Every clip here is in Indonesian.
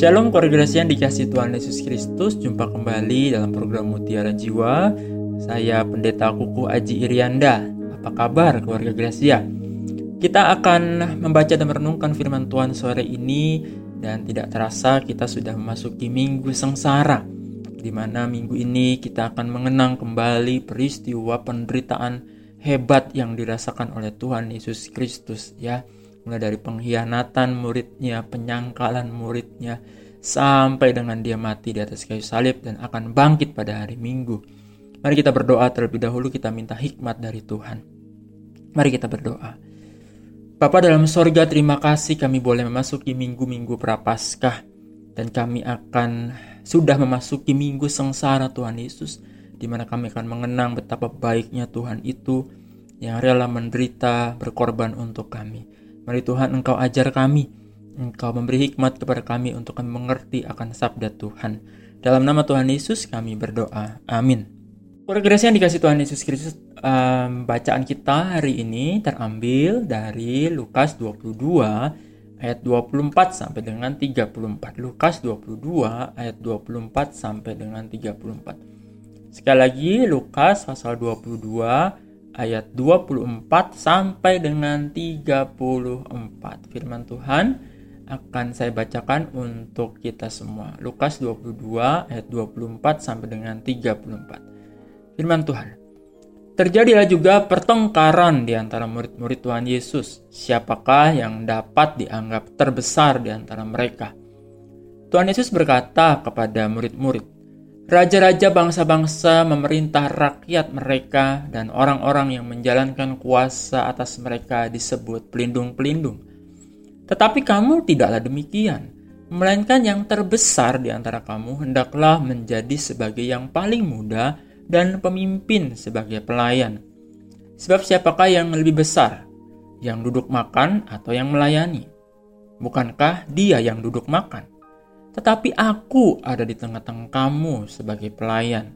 Shalom keluarga yang dikasih Tuhan Yesus Kristus Jumpa kembali dalam program Mutiara Jiwa. Saya Pendeta Kuku Aji Irianda. Apa kabar keluarga Gracia? Kita akan membaca dan merenungkan firman Tuhan sore ini Dan tidak terasa kita sudah memasuki minggu sengsara di mana minggu ini kita akan mengenang kembali peristiwa penderitaan hebat yang dirasakan oleh Tuhan Yesus Kristus ya. Mulai dari pengkhianatan muridnya, penyangkalan muridnya, sampai dengan dia mati di atas kayu salib dan akan bangkit pada hari Minggu. Mari kita berdoa terlebih dahulu kita minta hikmat dari Tuhan. Mari kita berdoa. Bapa dalam sorga terima kasih kami boleh memasuki minggu-minggu prapaskah dan kami akan sudah memasuki minggu sengsara Tuhan Yesus di mana kami akan mengenang betapa baiknya Tuhan itu yang rela menderita berkorban untuk kami. Mari Tuhan Engkau ajar kami, Engkau memberi hikmat kepada kami untuk kami mengerti akan sabda Tuhan. Dalam nama Tuhan Yesus kami berdoa. Amin. Progresi yang dikasih Tuhan Yesus Kristus, um, bacaan kita hari ini terambil dari Lukas 22 ayat 24 sampai dengan 34. Lukas 22 ayat 24 sampai dengan 34. Sekali lagi Lukas pasal 22 ayat 24 sampai dengan 34. Firman Tuhan akan saya bacakan untuk kita semua. Lukas 22 ayat 24 sampai dengan 34. Firman Tuhan. Terjadilah juga pertengkaran di antara murid-murid Tuhan Yesus. Siapakah yang dapat dianggap terbesar di antara mereka? Tuhan Yesus berkata kepada murid-murid, Raja-raja bangsa-bangsa memerintah rakyat mereka dan orang-orang yang menjalankan kuasa atas mereka disebut pelindung-pelindung. Tetapi kamu tidaklah demikian, melainkan yang terbesar di antara kamu hendaklah menjadi sebagai yang paling muda dan pemimpin sebagai pelayan. Sebab siapakah yang lebih besar, yang duduk makan atau yang melayani? Bukankah dia yang duduk makan? tetapi aku ada di tengah-tengah kamu sebagai pelayan.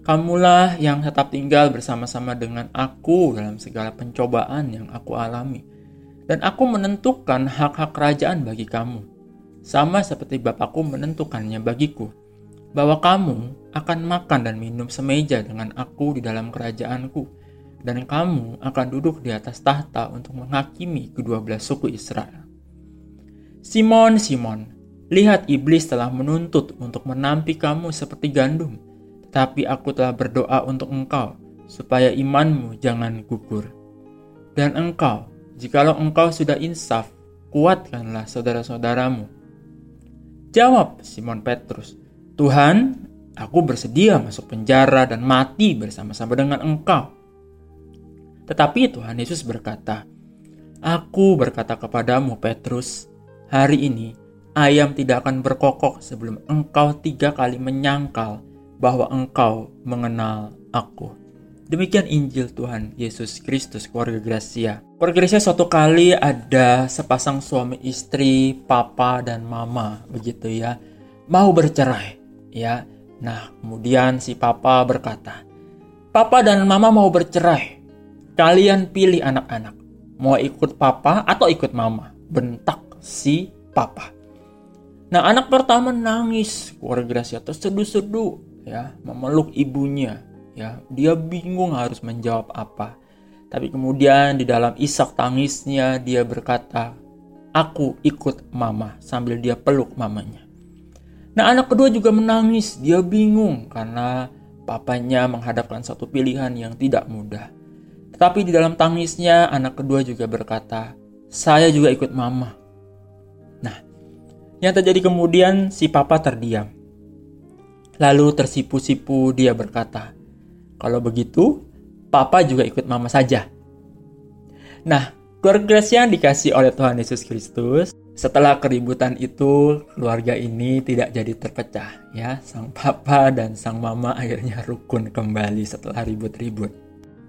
Kamulah yang tetap tinggal bersama-sama dengan aku dalam segala pencobaan yang aku alami. Dan aku menentukan hak-hak kerajaan bagi kamu. Sama seperti Bapakku menentukannya bagiku. Bahwa kamu akan makan dan minum semeja dengan aku di dalam kerajaanku. Dan kamu akan duduk di atas tahta untuk menghakimi kedua belas suku Israel. Simon, Simon, Lihat iblis telah menuntut untuk menampi kamu seperti gandum, tapi aku telah berdoa untuk engkau, supaya imanmu jangan gugur. Dan engkau, jikalau engkau sudah insaf, kuatkanlah saudara-saudaramu. Jawab Simon Petrus, Tuhan, aku bersedia masuk penjara dan mati bersama-sama dengan engkau. Tetapi Tuhan Yesus berkata, Aku berkata kepadamu Petrus, hari ini ayam tidak akan berkokok sebelum engkau tiga kali menyangkal bahwa engkau mengenal aku. Demikian Injil Tuhan Yesus Kristus keluarga Gracia. Keluarga Gracia suatu kali ada sepasang suami istri, papa dan mama begitu ya. Mau bercerai ya. Nah kemudian si papa berkata, Papa dan mama mau bercerai. Kalian pilih anak-anak. Mau ikut papa atau ikut mama? Bentak si papa. Nah anak pertama nangis, keluarga Gracia terseduh-seduh ya, memeluk ibunya ya. Dia bingung harus menjawab apa. Tapi kemudian di dalam isak tangisnya dia berkata, "Aku ikut mama" sambil dia peluk mamanya. Nah, anak kedua juga menangis. Dia bingung karena papanya menghadapkan satu pilihan yang tidak mudah. Tetapi di dalam tangisnya, anak kedua juga berkata, "Saya juga ikut mama." Yang terjadi kemudian si papa terdiam. Lalu tersipu-sipu dia berkata, kalau begitu, papa juga ikut mama saja. Nah, keluarga yang dikasih oleh Tuhan Yesus Kristus, setelah keributan itu, keluarga ini tidak jadi terpecah. ya Sang papa dan sang mama akhirnya rukun kembali setelah ribut-ribut.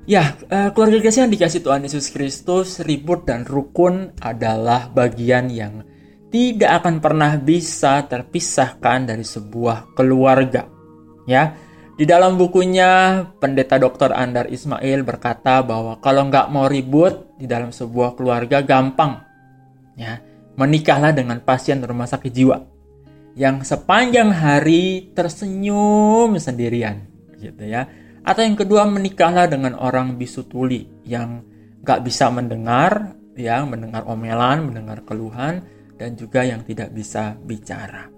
Ya, uh, keluarga yang dikasih Tuhan Yesus Kristus, ribut dan rukun adalah bagian yang tidak akan pernah bisa terpisahkan dari sebuah keluarga. Ya, di dalam bukunya pendeta Dr. Andar Ismail berkata bahwa kalau nggak mau ribut di dalam sebuah keluarga gampang. Ya, menikahlah dengan pasien rumah sakit jiwa. yang sepanjang hari tersenyum sendirian gitu ya atau yang kedua menikahlah dengan orang bisu tuli yang gak bisa mendengar ya mendengar omelan mendengar keluhan dan juga yang tidak bisa bicara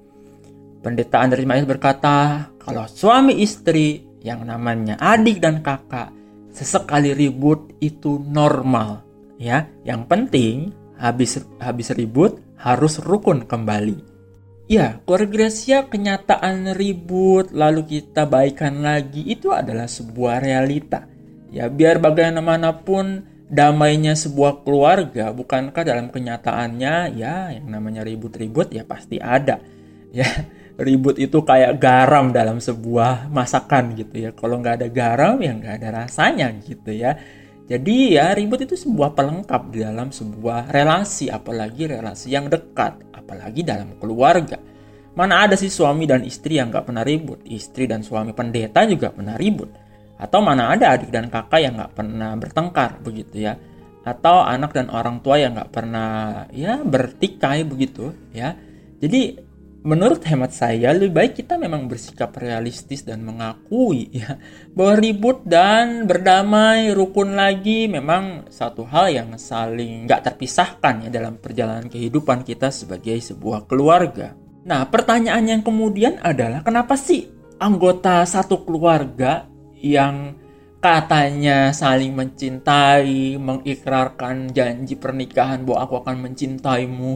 pendeta Andres Mail berkata kalau suami istri yang namanya adik dan kakak sesekali ribut itu normal ya yang penting habis habis ribut harus rukun kembali Ya, keluarga kenyataan ribut lalu kita baikan lagi itu adalah sebuah realita. Ya, biar bagaimanapun damainya sebuah keluarga, bukankah dalam kenyataannya ya yang namanya ribut-ribut ya pasti ada. Ya, ribut itu kayak garam dalam sebuah masakan gitu ya. Kalau nggak ada garam ya nggak ada rasanya gitu ya. Jadi ya ribut itu sebuah pelengkap di dalam sebuah relasi, apalagi relasi yang dekat apalagi dalam keluarga. Mana ada sih suami dan istri yang gak pernah ribut, istri dan suami pendeta juga pernah ribut. Atau mana ada adik dan kakak yang gak pernah bertengkar begitu ya. Atau anak dan orang tua yang gak pernah ya bertikai begitu ya. Jadi menurut hemat saya lebih baik kita memang bersikap realistis dan mengakui ya bahwa ribut dan berdamai rukun lagi memang satu hal yang saling nggak terpisahkan ya dalam perjalanan kehidupan kita sebagai sebuah keluarga. Nah pertanyaan yang kemudian adalah kenapa sih anggota satu keluarga yang katanya saling mencintai, mengikrarkan janji pernikahan bahwa aku akan mencintaimu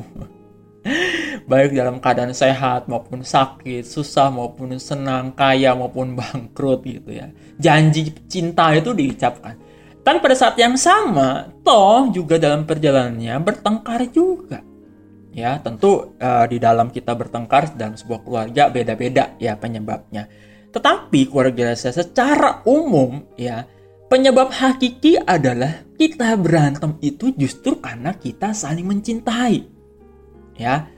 baik dalam keadaan sehat maupun sakit, susah maupun senang, kaya maupun bangkrut gitu ya. Janji cinta itu diucapkan. Dan pada saat yang sama, toh juga dalam perjalanannya bertengkar juga. Ya, tentu uh, di dalam kita bertengkar dalam sebuah keluarga beda-beda ya penyebabnya. Tetapi keluarga saya secara umum ya, penyebab hakiki adalah kita berantem itu justru karena kita saling mencintai ya.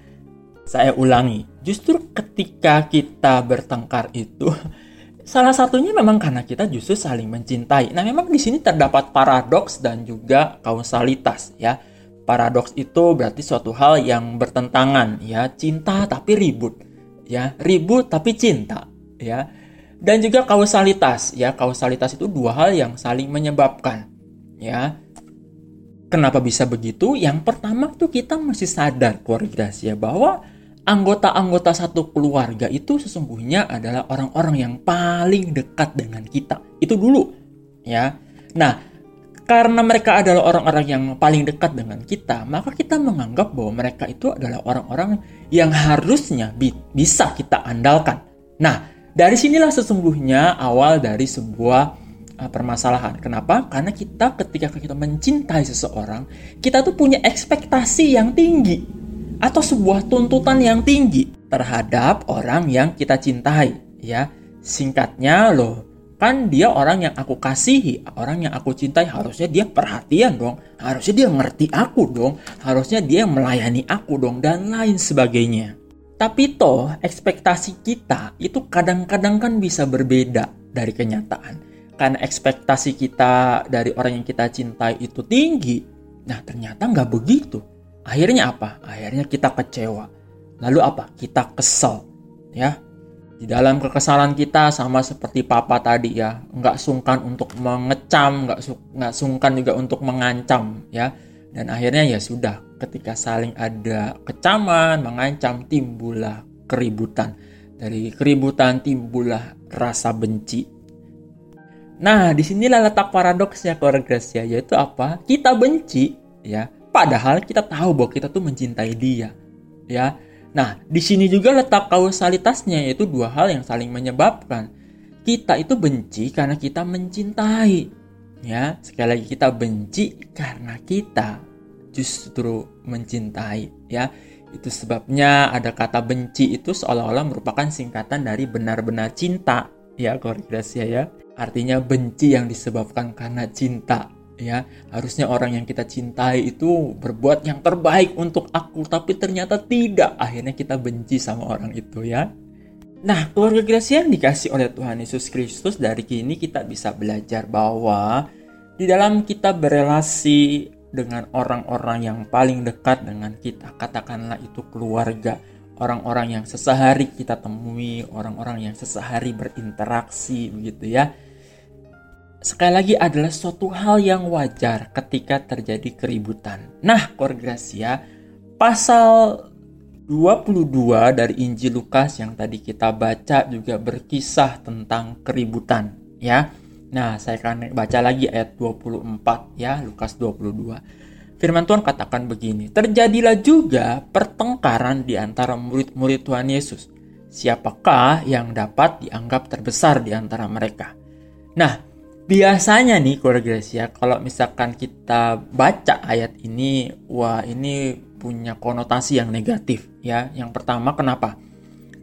Saya ulangi, justru ketika kita bertengkar itu salah satunya memang karena kita justru saling mencintai. Nah, memang di sini terdapat paradoks dan juga kausalitas ya. Paradoks itu berarti suatu hal yang bertentangan ya, cinta tapi ribut. Ya, ribut tapi cinta ya. Dan juga kausalitas ya, kausalitas itu dua hal yang saling menyebabkan ya Kenapa bisa begitu? Yang pertama tuh kita mesti sadar keluarga ya bahwa anggota-anggota satu keluarga itu sesungguhnya adalah orang-orang yang paling dekat dengan kita. Itu dulu ya. Nah, karena mereka adalah orang-orang yang paling dekat dengan kita, maka kita menganggap bahwa mereka itu adalah orang-orang yang harusnya bi bisa kita andalkan. Nah, dari sinilah sesungguhnya awal dari sebuah uh, permasalahan. Kenapa? Karena kita ketika kita mencintai seseorang, kita tuh punya ekspektasi yang tinggi atau sebuah tuntutan yang tinggi terhadap orang yang kita cintai, ya. Singkatnya loh, kan dia orang yang aku kasihi, orang yang aku cintai, harusnya dia perhatian dong, harusnya dia ngerti aku dong, harusnya dia melayani aku dong dan lain sebagainya. Tapi toh ekspektasi kita itu kadang-kadang kan bisa berbeda dari kenyataan karena ekspektasi kita dari orang yang kita cintai itu tinggi, nah ternyata nggak begitu. Akhirnya apa? Akhirnya kita kecewa. Lalu apa? Kita kesel, ya. Di dalam kekesalan kita sama seperti papa tadi ya, nggak sungkan untuk mengecam, nggak su sungkan juga untuk mengancam, ya. Dan akhirnya ya sudah, ketika saling ada kecaman, mengancam, timbullah keributan. Dari keributan timbullah rasa benci, Nah, di sinilah letak paradoksnya Gracia, yaitu apa? Kita benci, ya, padahal kita tahu bahwa kita tuh mencintai dia, ya. Nah, di sini juga letak kausalitasnya, yaitu dua hal yang saling menyebabkan. Kita itu benci karena kita mencintai, ya. Sekali lagi kita benci karena kita justru mencintai, ya. Itu sebabnya ada kata benci itu seolah-olah merupakan singkatan dari benar-benar cinta, ya, Gracia ya. Artinya benci yang disebabkan karena cinta ya. Harusnya orang yang kita cintai itu berbuat yang terbaik untuk aku tapi ternyata tidak. Akhirnya kita benci sama orang itu ya. Nah keluarga Gracia yang dikasih oleh Tuhan Yesus Kristus dari kini kita bisa belajar bahwa di dalam kita berelasi dengan orang-orang yang paling dekat dengan kita katakanlah itu keluarga orang-orang yang sesehari kita temui, orang-orang yang sesehari berinteraksi begitu ya. Sekali lagi adalah suatu hal yang wajar ketika terjadi keributan. Nah, Korgrasia, pasal 22 dari Injil Lukas yang tadi kita baca juga berkisah tentang keributan ya. Nah, saya akan baca lagi ayat 24 ya, Lukas 22. Firman Tuhan katakan begini, Terjadilah juga pertengkaran di antara murid-murid Tuhan Yesus. Siapakah yang dapat dianggap terbesar di antara mereka? Nah, biasanya nih keluarga Gracia, kalau misalkan kita baca ayat ini, wah ini punya konotasi yang negatif ya. Yang pertama kenapa?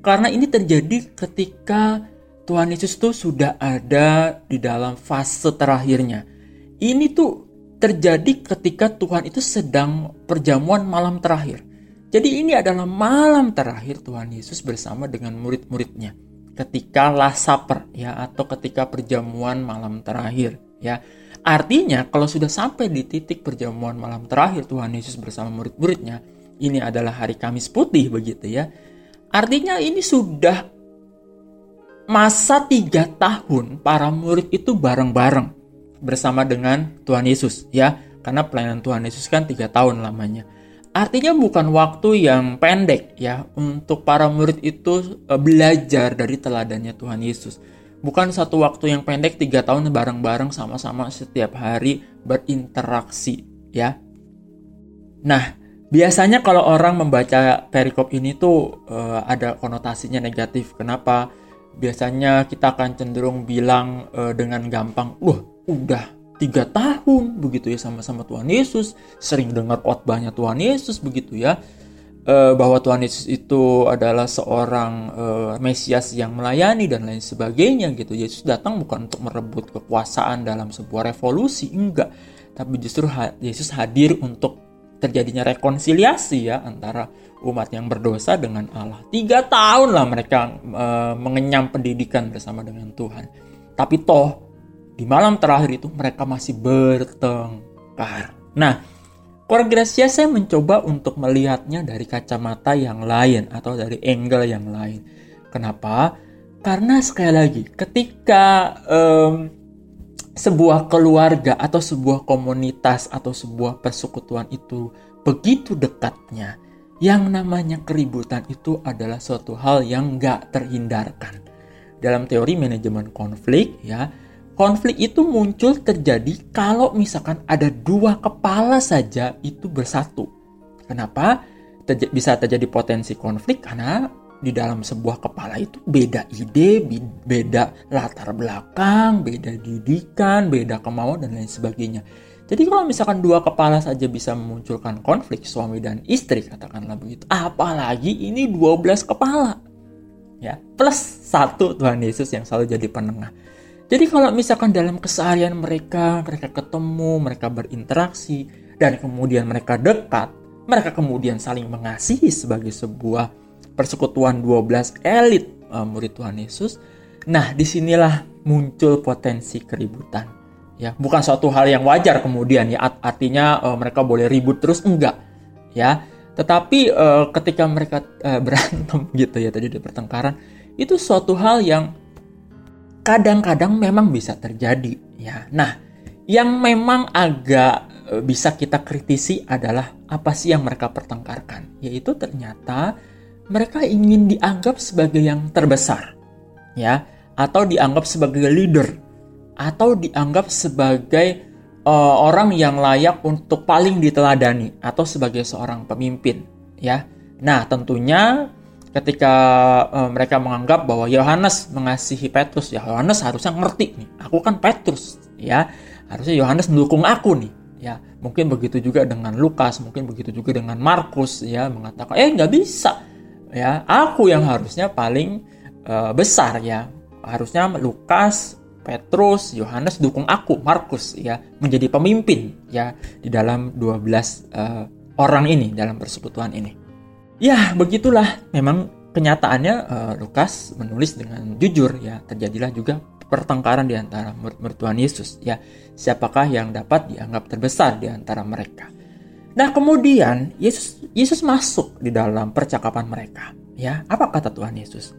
Karena ini terjadi ketika Tuhan Yesus tuh sudah ada di dalam fase terakhirnya. Ini tuh terjadi ketika Tuhan itu sedang perjamuan malam terakhir. Jadi ini adalah malam terakhir Tuhan Yesus bersama dengan murid-muridnya ketika Last Supper ya atau ketika perjamuan malam terakhir ya. Artinya kalau sudah sampai di titik perjamuan malam terakhir Tuhan Yesus bersama murid-muridnya, ini adalah hari Kamis putih begitu ya. Artinya ini sudah masa tiga tahun para murid itu bareng-bareng bersama dengan Tuhan Yesus ya. Karena pelayanan Tuhan Yesus kan tiga tahun lamanya. Artinya bukan waktu yang pendek ya untuk para murid itu e, belajar dari teladannya Tuhan Yesus. Bukan satu waktu yang pendek tiga tahun bareng-bareng sama-sama setiap hari berinteraksi ya. Nah biasanya kalau orang membaca perikop ini tuh uh, ada konotasinya negatif. Kenapa? Biasanya kita akan cenderung bilang uh, dengan gampang, wah udah tiga tahun begitu ya sama-sama Tuhan Yesus, sering dengar khotbahnya Tuhan Yesus begitu ya, uh, bahwa Tuhan Yesus itu adalah seorang uh, Mesias yang melayani dan lain sebagainya gitu. Yesus datang bukan untuk merebut kekuasaan dalam sebuah revolusi, enggak, tapi justru Yesus hadir untuk terjadinya rekonsiliasi ya antara umat yang berdosa dengan Allah. Tiga tahun lah mereka e, mengenyam pendidikan bersama dengan Tuhan. Tapi toh di malam terakhir itu mereka masih bertengkar. Nah, Gracia saya mencoba untuk melihatnya dari kacamata yang lain atau dari angle yang lain. Kenapa? Karena sekali lagi, ketika um, sebuah keluarga atau sebuah komunitas atau sebuah persekutuan itu begitu dekatnya, yang namanya keributan itu adalah suatu hal yang nggak terhindarkan. Dalam teori manajemen konflik, ya, konflik itu muncul terjadi kalau misalkan ada dua kepala saja itu bersatu. Kenapa? Terj bisa terjadi potensi konflik karena di dalam sebuah kepala itu beda ide, beda latar belakang, beda didikan, beda kemauan dan lain sebagainya. Jadi kalau misalkan dua kepala saja bisa memunculkan konflik suami dan istri katakanlah begitu. Apalagi ini 12 kepala. Ya, plus satu Tuhan Yesus yang selalu jadi penengah. Jadi kalau misalkan dalam keseharian mereka, mereka ketemu, mereka berinteraksi dan kemudian mereka dekat, mereka kemudian saling mengasihi sebagai sebuah persekutuan 12 elit uh, murid Tuhan Yesus. Nah, di sinilah muncul potensi keributan ya bukan suatu hal yang wajar kemudian ya artinya uh, mereka boleh ribut terus enggak ya tetapi uh, ketika mereka uh, berantem gitu ya tadi di pertengkaran itu suatu hal yang kadang-kadang memang bisa terjadi ya nah yang memang agak uh, bisa kita kritisi adalah apa sih yang mereka pertengkarkan yaitu ternyata mereka ingin dianggap sebagai yang terbesar ya atau dianggap sebagai leader atau dianggap sebagai uh, orang yang layak untuk paling diteladani atau sebagai seorang pemimpin ya. Nah, tentunya ketika uh, mereka menganggap bahwa Yohanes mengasihi Petrus, ya Yohanes harusnya ngerti nih. Aku kan Petrus, ya. Harusnya Yohanes mendukung aku nih, ya. Mungkin begitu juga dengan Lukas, mungkin begitu juga dengan Markus, ya, mengatakan, "Eh, nggak bisa." Ya, aku yang harusnya paling uh, besar ya. Harusnya Lukas Petrus, Yohanes dukung aku, Markus ya, menjadi pemimpin ya di dalam 12 uh, eh, orang ini dalam persekutuan ini. Ya, begitulah memang kenyataannya uh, Lukas menulis dengan jujur ya, terjadilah juga pertengkaran di antara murid Tuhan Yesus ya. Siapakah yang dapat dianggap terbesar di antara mereka? Nah, kemudian Yesus Yesus masuk di dalam percakapan mereka Ya, apa kata Tuhan Yesus?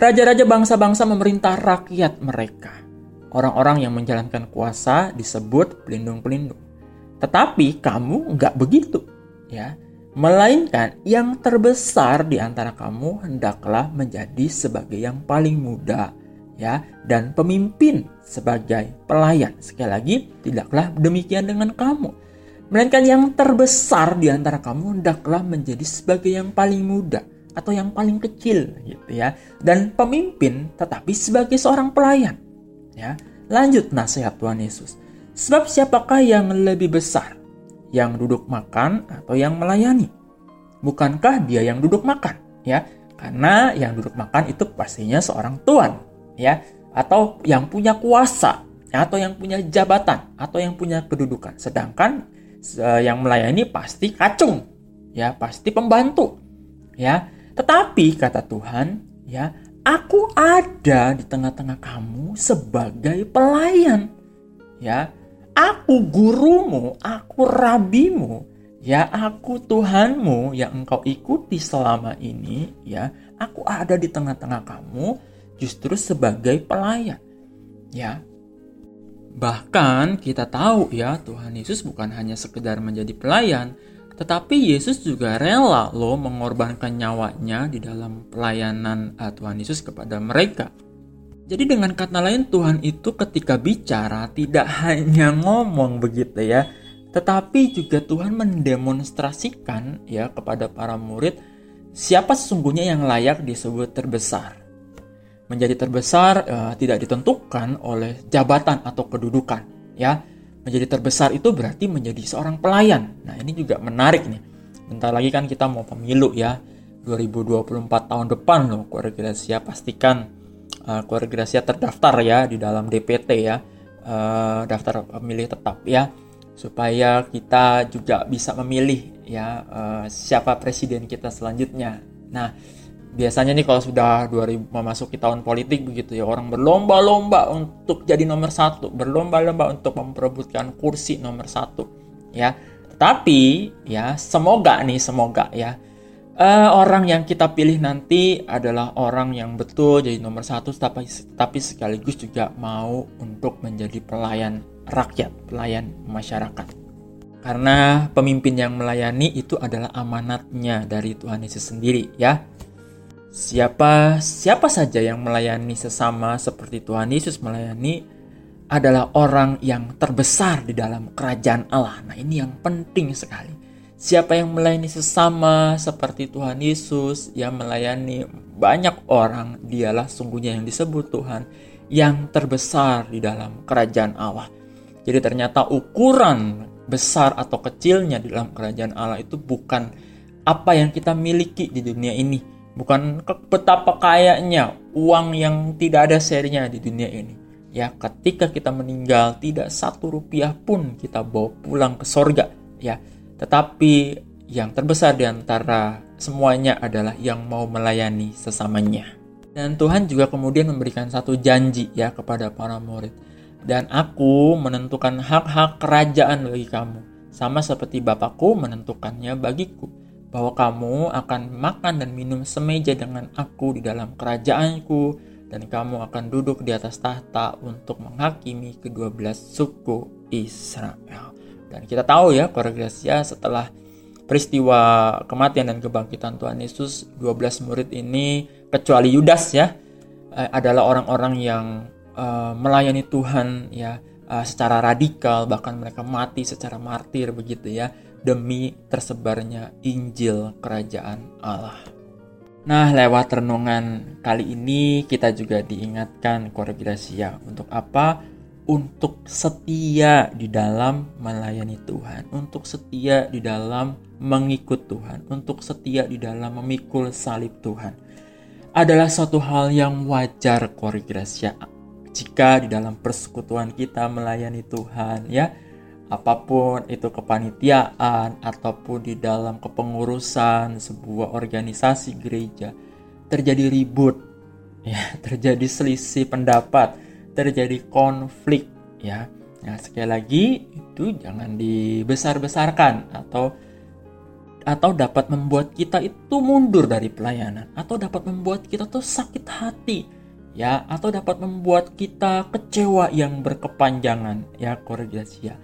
Raja-raja bangsa-bangsa memerintah rakyat mereka. Orang-orang yang menjalankan kuasa disebut pelindung-pelindung. Tetapi kamu nggak begitu, ya. Melainkan yang terbesar di antara kamu hendaklah menjadi sebagai yang paling muda, ya, dan pemimpin sebagai pelayan. Sekali lagi, tidaklah demikian dengan kamu. Melainkan yang terbesar di antara kamu hendaklah menjadi sebagai yang paling muda atau yang paling kecil gitu ya. Dan pemimpin tetapi sebagai seorang pelayan. Ya. Lanjut nasihat Tuhan Yesus. Sebab siapakah yang lebih besar? Yang duduk makan atau yang melayani? Bukankah dia yang duduk makan? Ya, karena yang duduk makan itu pastinya seorang tuan, ya, atau yang punya kuasa, atau yang punya jabatan, atau yang punya kedudukan. Sedangkan yang melayani pasti kacung, ya, pasti pembantu, ya. Tetapi kata Tuhan, ya, aku ada di tengah-tengah kamu sebagai pelayan, ya Aku gurumu, aku rabimu, ya aku Tuhanmu yang engkau ikuti selama ini, ya aku ada di tengah-tengah kamu justru sebagai pelayan. Ya. Bahkan kita tahu ya Tuhan Yesus bukan hanya sekedar menjadi pelayan, tetapi Yesus juga rela loh mengorbankan nyawanya di dalam pelayanan uh, Tuhan Yesus kepada mereka. Jadi dengan kata lain Tuhan itu ketika bicara tidak hanya ngomong begitu ya, tetapi juga Tuhan mendemonstrasikan ya kepada para murid siapa sesungguhnya yang layak disebut terbesar. Menjadi terbesar uh, tidak ditentukan oleh jabatan atau kedudukan ya. Menjadi terbesar itu berarti menjadi seorang pelayan. Nah, ini juga menarik nih. Bentar lagi kan kita mau pemilu ya. 2024 tahun depan loh keluarga Gracia pastikan uh, keluarga Gracia terdaftar ya di dalam DPT ya uh, daftar pemilih tetap ya supaya kita juga bisa memilih ya uh, siapa presiden kita selanjutnya. Nah biasanya nih kalau sudah 2000 memasuki tahun politik begitu ya orang berlomba-lomba untuk jadi nomor satu, berlomba-lomba untuk memperebutkan kursi nomor satu ya. Tapi ya semoga nih semoga ya uh, orang yang kita pilih nanti adalah orang yang betul jadi nomor satu tapi tapi sekaligus juga mau untuk menjadi pelayan rakyat pelayan masyarakat. Karena pemimpin yang melayani itu adalah amanatnya dari Tuhan Yesus sendiri ya. Siapa siapa saja yang melayani sesama seperti Tuhan Yesus melayani adalah orang yang terbesar di dalam kerajaan Allah. Nah ini yang penting sekali Siapa yang melayani sesama seperti Tuhan Yesus yang melayani banyak orang, dialah sungguhnya yang disebut Tuhan yang terbesar di dalam kerajaan Allah. Jadi ternyata ukuran besar atau kecilnya di dalam kerajaan Allah itu bukan apa yang kita miliki di dunia ini, bukan betapa kayanya uang yang tidak ada serinya di dunia ini. Ya, ketika kita meninggal tidak satu rupiah pun kita bawa pulang ke sorga. Ya, tetapi yang terbesar di antara semuanya adalah yang mau melayani sesamanya. Dan Tuhan juga kemudian memberikan satu janji ya kepada para murid. Dan aku menentukan hak-hak kerajaan bagi kamu. Sama seperti Bapakku menentukannya bagiku. Bahwa kamu akan makan dan minum semeja dengan aku di dalam kerajaanku. Dan kamu akan duduk di atas tahta untuk menghakimi kedua belas suku Israel. Dan kita tahu ya keluarga Gracia setelah peristiwa kematian dan kebangkitan Tuhan Yesus 12 murid ini kecuali Yudas ya eh, adalah orang-orang yang uh, melayani Tuhan ya uh, secara radikal bahkan mereka mati secara martir begitu ya demi tersebarnya Injil kerajaan Allah. Nah, lewat renungan kali ini kita juga diingatkan keluarga Gracia untuk apa? Untuk setia di dalam melayani Tuhan, untuk setia di dalam mengikut Tuhan, untuk setia di dalam memikul salib Tuhan. Adalah suatu hal yang wajar Gracia jika di dalam persekutuan kita melayani Tuhan ya apa pun itu kepanitiaan ataupun di dalam kepengurusan sebuah organisasi gereja terjadi ribut ya terjadi selisih pendapat terjadi konflik ya. Nah, sekali lagi itu jangan dibesar-besarkan atau atau dapat membuat kita itu mundur dari pelayanan atau dapat membuat kita tuh sakit hati ya. Atau dapat membuat kita kecewa yang berkepanjangan ya koregrasia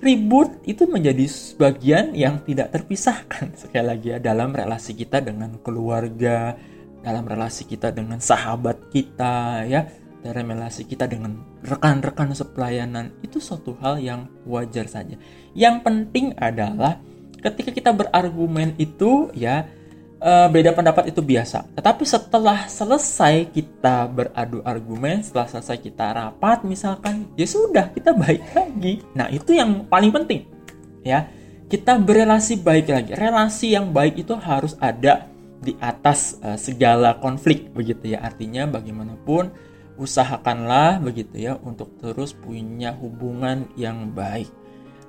ribut itu menjadi bagian yang tidak terpisahkan sekali lagi ya dalam relasi kita dengan keluarga dalam relasi kita dengan sahabat kita ya dalam relasi kita dengan rekan-rekan sepelayanan itu suatu hal yang wajar saja yang penting adalah ketika kita berargumen itu ya uh, beda pendapat itu biasa. Tetapi setelah selesai kita beradu argumen, setelah selesai kita rapat misalkan, ya sudah kita baik lagi. Nah, itu yang paling penting. Ya. Kita berelasi baik lagi. Relasi yang baik itu harus ada di atas uh, segala konflik begitu ya. Artinya bagaimanapun usahakanlah begitu ya untuk terus punya hubungan yang baik.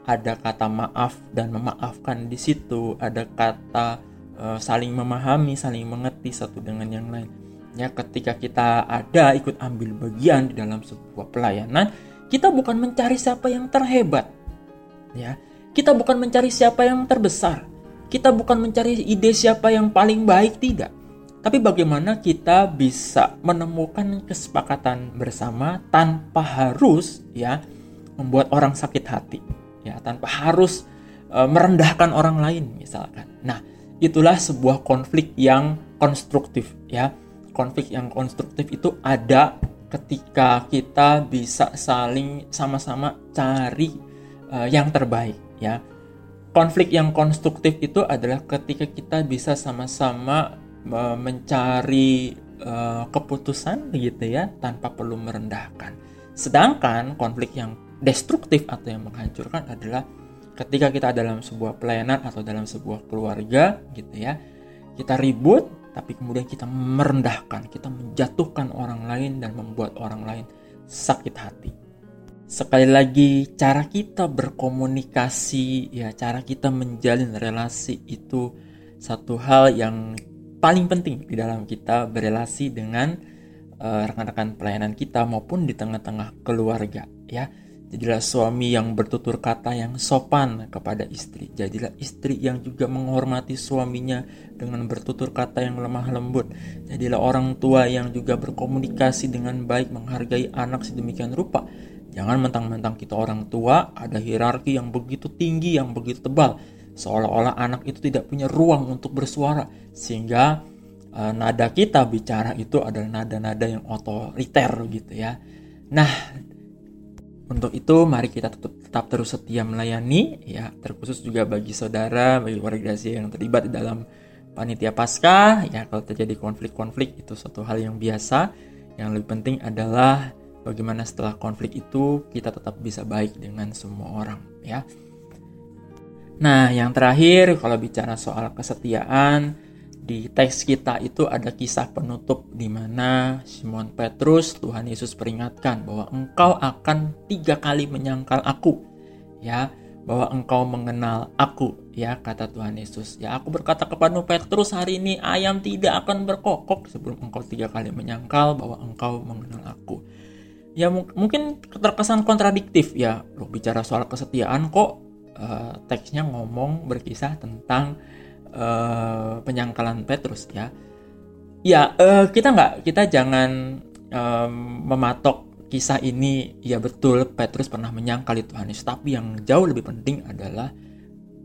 Ada kata maaf dan memaafkan di situ, ada kata uh, saling memahami, saling mengerti satu dengan yang lain. Ya, ketika kita ada ikut ambil bagian di dalam sebuah pelayanan, kita bukan mencari siapa yang terhebat. Ya, kita bukan mencari siapa yang terbesar. Kita bukan mencari ide siapa yang paling baik tidak. Tapi bagaimana kita bisa menemukan kesepakatan bersama tanpa harus ya membuat orang sakit hati, ya tanpa harus e, merendahkan orang lain misalkan. Nah, itulah sebuah konflik yang konstruktif ya. Konflik yang konstruktif itu ada ketika kita bisa saling sama-sama cari uh, yang terbaik ya. Konflik yang konstruktif itu adalah ketika kita bisa sama-sama mencari uh, keputusan gitu ya tanpa perlu merendahkan. Sedangkan konflik yang destruktif atau yang menghancurkan adalah ketika kita dalam sebuah pelayanan atau dalam sebuah keluarga gitu ya kita ribut tapi kemudian kita merendahkan kita menjatuhkan orang lain dan membuat orang lain sakit hati sekali lagi cara kita berkomunikasi ya cara kita menjalin relasi itu satu hal yang paling penting di dalam kita berrelasi dengan eh, rekan-rekan uh, pelayanan kita maupun di tengah-tengah keluarga ya Jadilah suami yang bertutur kata yang sopan kepada istri. Jadilah istri yang juga menghormati suaminya dengan bertutur kata yang lemah lembut. Jadilah orang tua yang juga berkomunikasi dengan baik, menghargai anak sedemikian rupa. Jangan mentang-mentang kita orang tua, ada hierarki yang begitu tinggi, yang begitu tebal. Seolah-olah anak itu tidak punya ruang untuk bersuara. Sehingga uh, nada kita bicara itu adalah nada-nada yang otoriter gitu ya. Nah, untuk itu mari kita tetap, tetap terus setia melayani ya terkhusus juga bagi saudara bagi warga Gaza yang terlibat di dalam panitia pasca ya kalau terjadi konflik-konflik itu suatu hal yang biasa yang lebih penting adalah bagaimana setelah konflik itu kita tetap bisa baik dengan semua orang ya Nah yang terakhir kalau bicara soal kesetiaan di teks kita itu ada kisah penutup di mana Simon Petrus Tuhan Yesus peringatkan bahwa engkau akan tiga kali menyangkal aku ya. Bahwa engkau mengenal aku ya kata Tuhan Yesus. Ya aku berkata kepadamu Petrus hari ini ayam tidak akan berkokok sebelum engkau tiga kali menyangkal bahwa engkau mengenal aku. Ya mungkin terkesan kontradiktif ya. Lo bicara soal kesetiaan kok uh, teksnya ngomong berkisah tentang uh, penyangkalan Petrus ya. Ya uh, kita nggak kita jangan um, mematok kisah ini. Ya betul Petrus pernah menyangkal Tuhan Yesus tapi yang jauh lebih penting adalah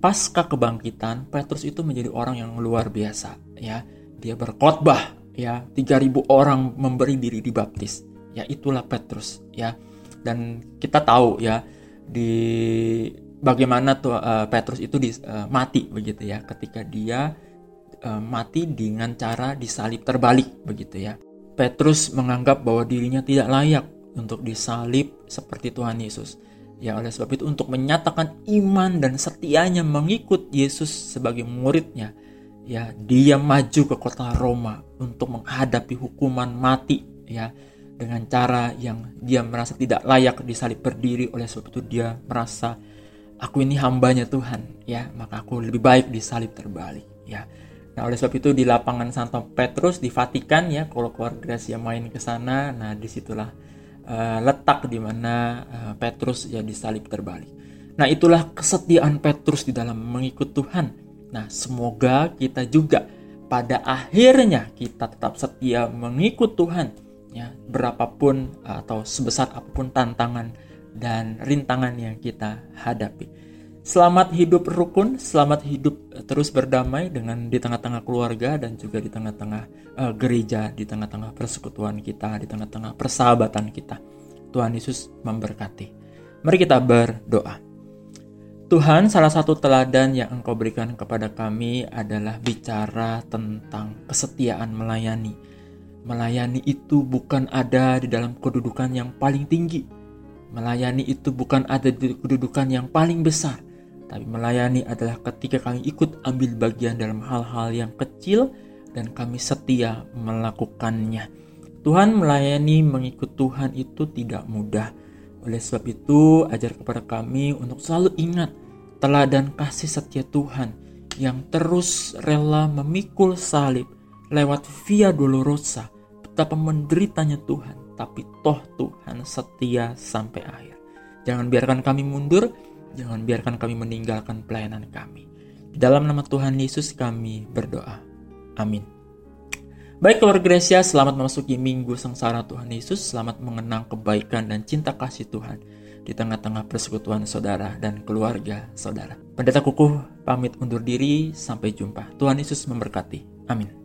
pasca kebangkitan Petrus itu menjadi orang yang luar biasa ya. Dia berkhotbah ya. 3000 orang memberi diri dibaptis. Ya itulah Petrus ya. Dan kita tahu ya di bagaimana tuh uh, Petrus itu di, uh, mati begitu ya ketika dia uh, mati dengan cara disalib terbalik begitu ya. Petrus menganggap bahwa dirinya tidak layak untuk disalib seperti Tuhan Yesus. Ya oleh sebab itu untuk menyatakan iman dan setianya mengikut Yesus sebagai muridnya, ya dia maju ke kota Roma untuk menghadapi hukuman mati ya dengan cara yang dia merasa tidak layak disalib berdiri oleh sebab itu dia merasa aku ini hambanya Tuhan ya. Maka aku lebih baik disalib terbalik ya. Nah oleh sebab itu di lapangan Santo Petrus di Vatikan ya kalau keluarga Gracia main ke sana nah di situlah uh, letak di mana uh, Petrus ya disalib terbalik. Nah itulah kesetiaan Petrus di dalam mengikut Tuhan. Nah, semoga kita juga pada akhirnya kita tetap setia mengikut Tuhan ya, berapapun atau sebesar apa pun tantangan dan rintangan yang kita hadapi. Selamat hidup rukun, selamat hidup eh, terus berdamai dengan di tengah-tengah keluarga dan juga di tengah-tengah uh, gereja, di tengah-tengah persekutuan kita, di tengah-tengah persahabatan kita. Tuhan Yesus memberkati. Mari kita berdoa. Tuhan, salah satu teladan yang Engkau berikan kepada kami adalah bicara tentang kesetiaan melayani. Melayani itu bukan ada di dalam kedudukan yang paling tinggi. Melayani itu bukan ada di kedudukan yang paling besar tapi melayani adalah ketika kami ikut ambil bagian dalam hal-hal yang kecil dan kami setia melakukannya. Tuhan melayani mengikut Tuhan itu tidak mudah. Oleh sebab itu, ajar kepada kami untuk selalu ingat teladan kasih setia Tuhan yang terus rela memikul salib lewat via dolorosa betapa menderitanya Tuhan, tapi toh Tuhan setia sampai akhir. Jangan biarkan kami mundur, Jangan biarkan kami meninggalkan pelayanan kami. Di dalam nama Tuhan Yesus kami berdoa. Amin. Baik keluarga Gracia, selamat memasuki minggu sengsara Tuhan Yesus. Selamat mengenang kebaikan dan cinta kasih Tuhan di tengah-tengah persekutuan saudara dan keluarga saudara. Pendeta Kukuh pamit undur diri, sampai jumpa. Tuhan Yesus memberkati. Amin.